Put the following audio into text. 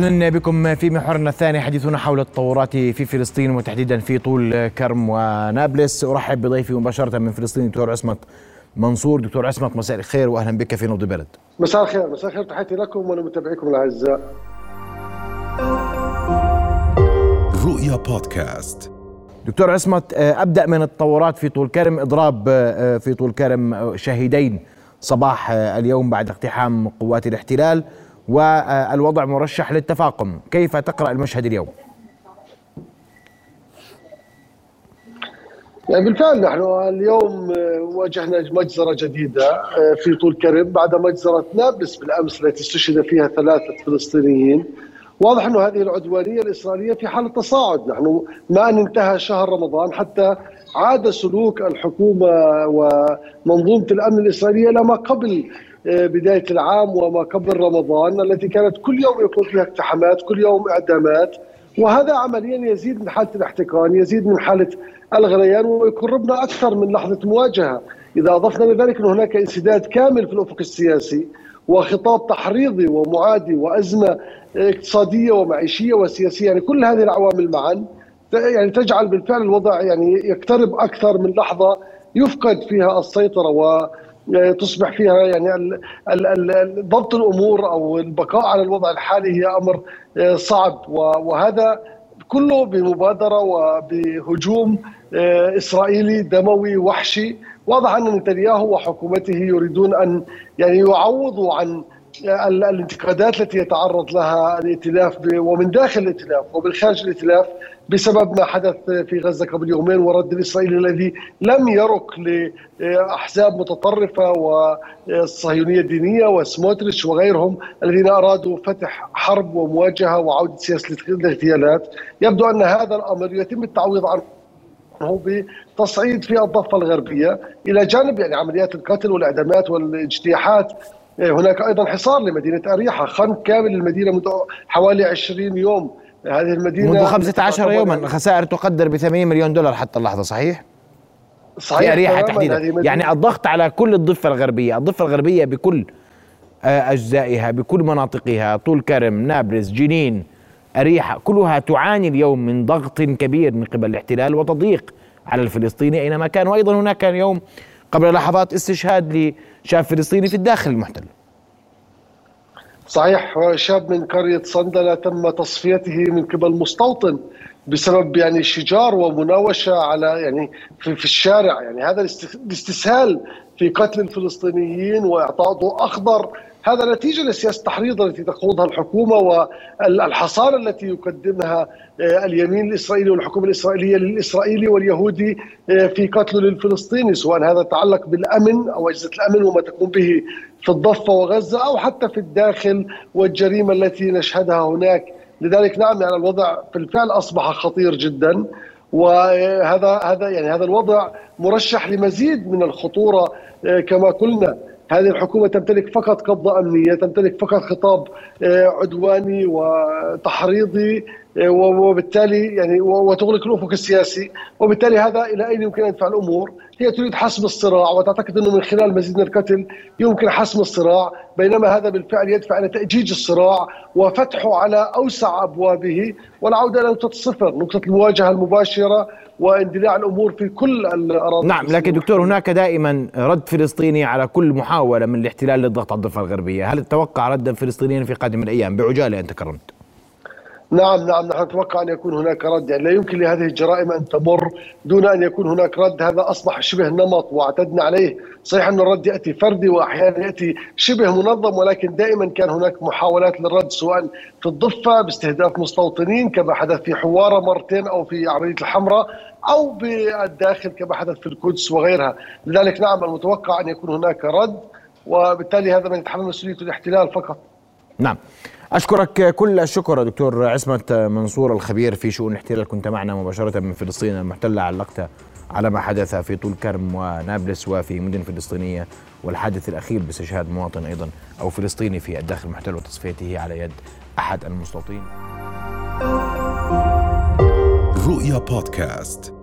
أهلا بكم في محورنا الثاني حديثنا حول التطورات في فلسطين وتحديدا في طول كرم ونابلس. أرحب بضيفي مباشرة من فلسطين دكتور عصمت منصور. دكتور عصمت مساء الخير واهلا بك في نبض بلد. مساء الخير مساء الخير. تحياتي لكم ولمتابعيكم الأعزاء. رؤيا بودكاست. دكتور عصمت أبدأ من التطورات في طول كرم. إضراب في طول كرم شهيدين. صباح اليوم بعد اقتحام قوات الاحتلال. والوضع مرشح للتفاقم كيف تقرأ المشهد اليوم؟ يعني بالفعل نحن اليوم واجهنا مجزرة جديدة في طول كرم بعد مجزرة نابلس بالأمس التي استشهد فيها ثلاثة فلسطينيين واضح أن هذه العدوانية الإسرائيلية في حالة تصاعد نحن ما أن انتهى شهر رمضان حتى عاد سلوك الحكومة ومنظومة الأمن الإسرائيلية إلى ما قبل بداية العام وما قبل رمضان التي كانت كل يوم يكون فيها اقتحامات، كل يوم إعدامات. وهذا عمليا يزيد من حالة الاحتقان، يزيد من حالة الغليان ويقربنا أكثر من لحظة مواجهة، إذا أضفنا لذلك ان هناك انسداد كامل في الأفق السياسي. وخطاب تحريضي ومعادي وأزمة اقتصادية ومعيشية وسياسية، يعني كل هذه العوامل معا يعني تجعل بالفعل الوضع يعني يقترب أكثر من لحظة يفقد فيها السيطرة و تصبح فيها يعني ضبط الأمور أو البقاء على الوضع الحالي هي أمر صعب. وهذا كله بمبادرة وبهجوم إسرائيلي دموي وحشي. واضح أن نتنياهو وحكومته يريدون أن يعني يعوضوا عن الانتقادات التي يتعرض لها الائتلاف ومن داخل الائتلاف ومن خارج الائتلاف بسبب ما حدث في غزة قبل يومين والرد الاسرائيلي الذي لم يرك لأحزاب متطرفة والصهيونيه الدينيه وسموتريتش وغيرهم الذين أرادوا فتح حرب ومواجهة وعودة سياسة الاغتيالات. يبدو أن هذا الأمر يتم التعويض عنه. بتصعيد في الضفة الغربية إلى جانب يعني عمليات القتل والإعدامات والاجتياحات. هناك أيضا حصار لمدينة أريحة خنق كامل المدينة منذ حوالي 20 يوم. هذه المدينة منذ 15 يوما خسائر تقدر ب 80 مليون دولار حتى اللحظة صحيح؟ صحيح في أريحة تحديدا. يعني الضغط على كل الضفة الغربية، الضفة الغربية بكل أجزائها بكل مناطقها طول كرم، نابلس، جنين، اريحه كلها تعاني اليوم من ضغط كبير من قبل الاحتلال وتضييق على الفلسطيني أينما كان. وأيضا هناك كان يوم قبل لحظات استشهاد لشاب فلسطيني في الداخل المحتل. صحيح شاب من قرية صندلة تم تصفيته من قبل مستوطن بسبب يعني شجار ومناوشة على يعني في, في الشارع. يعني هذا الاستسهال في قتل الفلسطينيين وإعطاء ضوء أخضر هذا نتيجة لسياسة التحريض التي تخوضها الحكومة والحصانة التي يقدمها اليمين الإسرائيلي والحكومة الإسرائيلية للإسرائيلي واليهودي في قتله للفلسطيني سواء هذا يتعلق بالأمن أو أجهزة الأمن وما تقوم به في الضفة وغزة أو حتى في الداخل والجريمة التي نشهدها هناك. لذلك نعم يعني الوضع في الفعل أصبح خطير جدا وهذا هذا يعني هذا الوضع مرشح لمزيد من الخطورة كما قلنا. هذه الحكومة تمتلك فقط قبضة أمنية تمتلك فقط خطاب عدواني وتحريضي وبالتالي يعني وتغلق الافق السياسي. وبالتالي هذا إلى أين يمكن أن يدفع الأمور؟ هي تريد حسم الصراع وتعتقد أنه من خلال مزيد من القتل يمكن حسم الصراع بينما هذا بالفعل يدفع إلى تأجيج الصراع وفتحه على أوسع أبوابه. والعودة إلى نقطة الصفر، نقطة المواجهة المباشرة واندلاع الأمور في كل الأراضي نعم لكن دكتور هناك دائما رد فلسطيني على كل محاولة من الاحتلال للضغط على الضفة الغربية، هل تتوقع ردا فلسطينيا في قادم الأيام؟ بعجالة أنت كرمت؟ نعم نعم نحن نتوقع أن يكون هناك رد. يعني لا يمكن لهذه الجرائم أن تمر دون أن يكون هناك رد. هذا أصبح شبه نمط واعتدنا عليه. صحيح أن الرد يأتي فردي وأحيانا يأتي شبه منظم ولكن دائما كان هناك محاولات للرد سواء في الضفة باستهداف مستوطنين كما حدث في حوارة مرتين أو في عملية الحمراء أو بالداخل كما حدث في القدس وغيرها. لذلك نعم المتوقع أن يكون هناك رد وبالتالي هذا من يتحمل مسؤولية الاحتلال فقط. نعم. أشكرك كل الشكر دكتور عصمت منصور الخبير في شؤون الاحتلال كنت معنا مباشرة من فلسطين المحتلة. علقت على ما حدث في طول كرم ونابلس وفي مدن فلسطينية والحادث الأخير باستشهاد مواطن أيضا أو فلسطيني في الداخل المحتل وتصفيته على يد أحد المستوطنين. رؤيا بودكاست.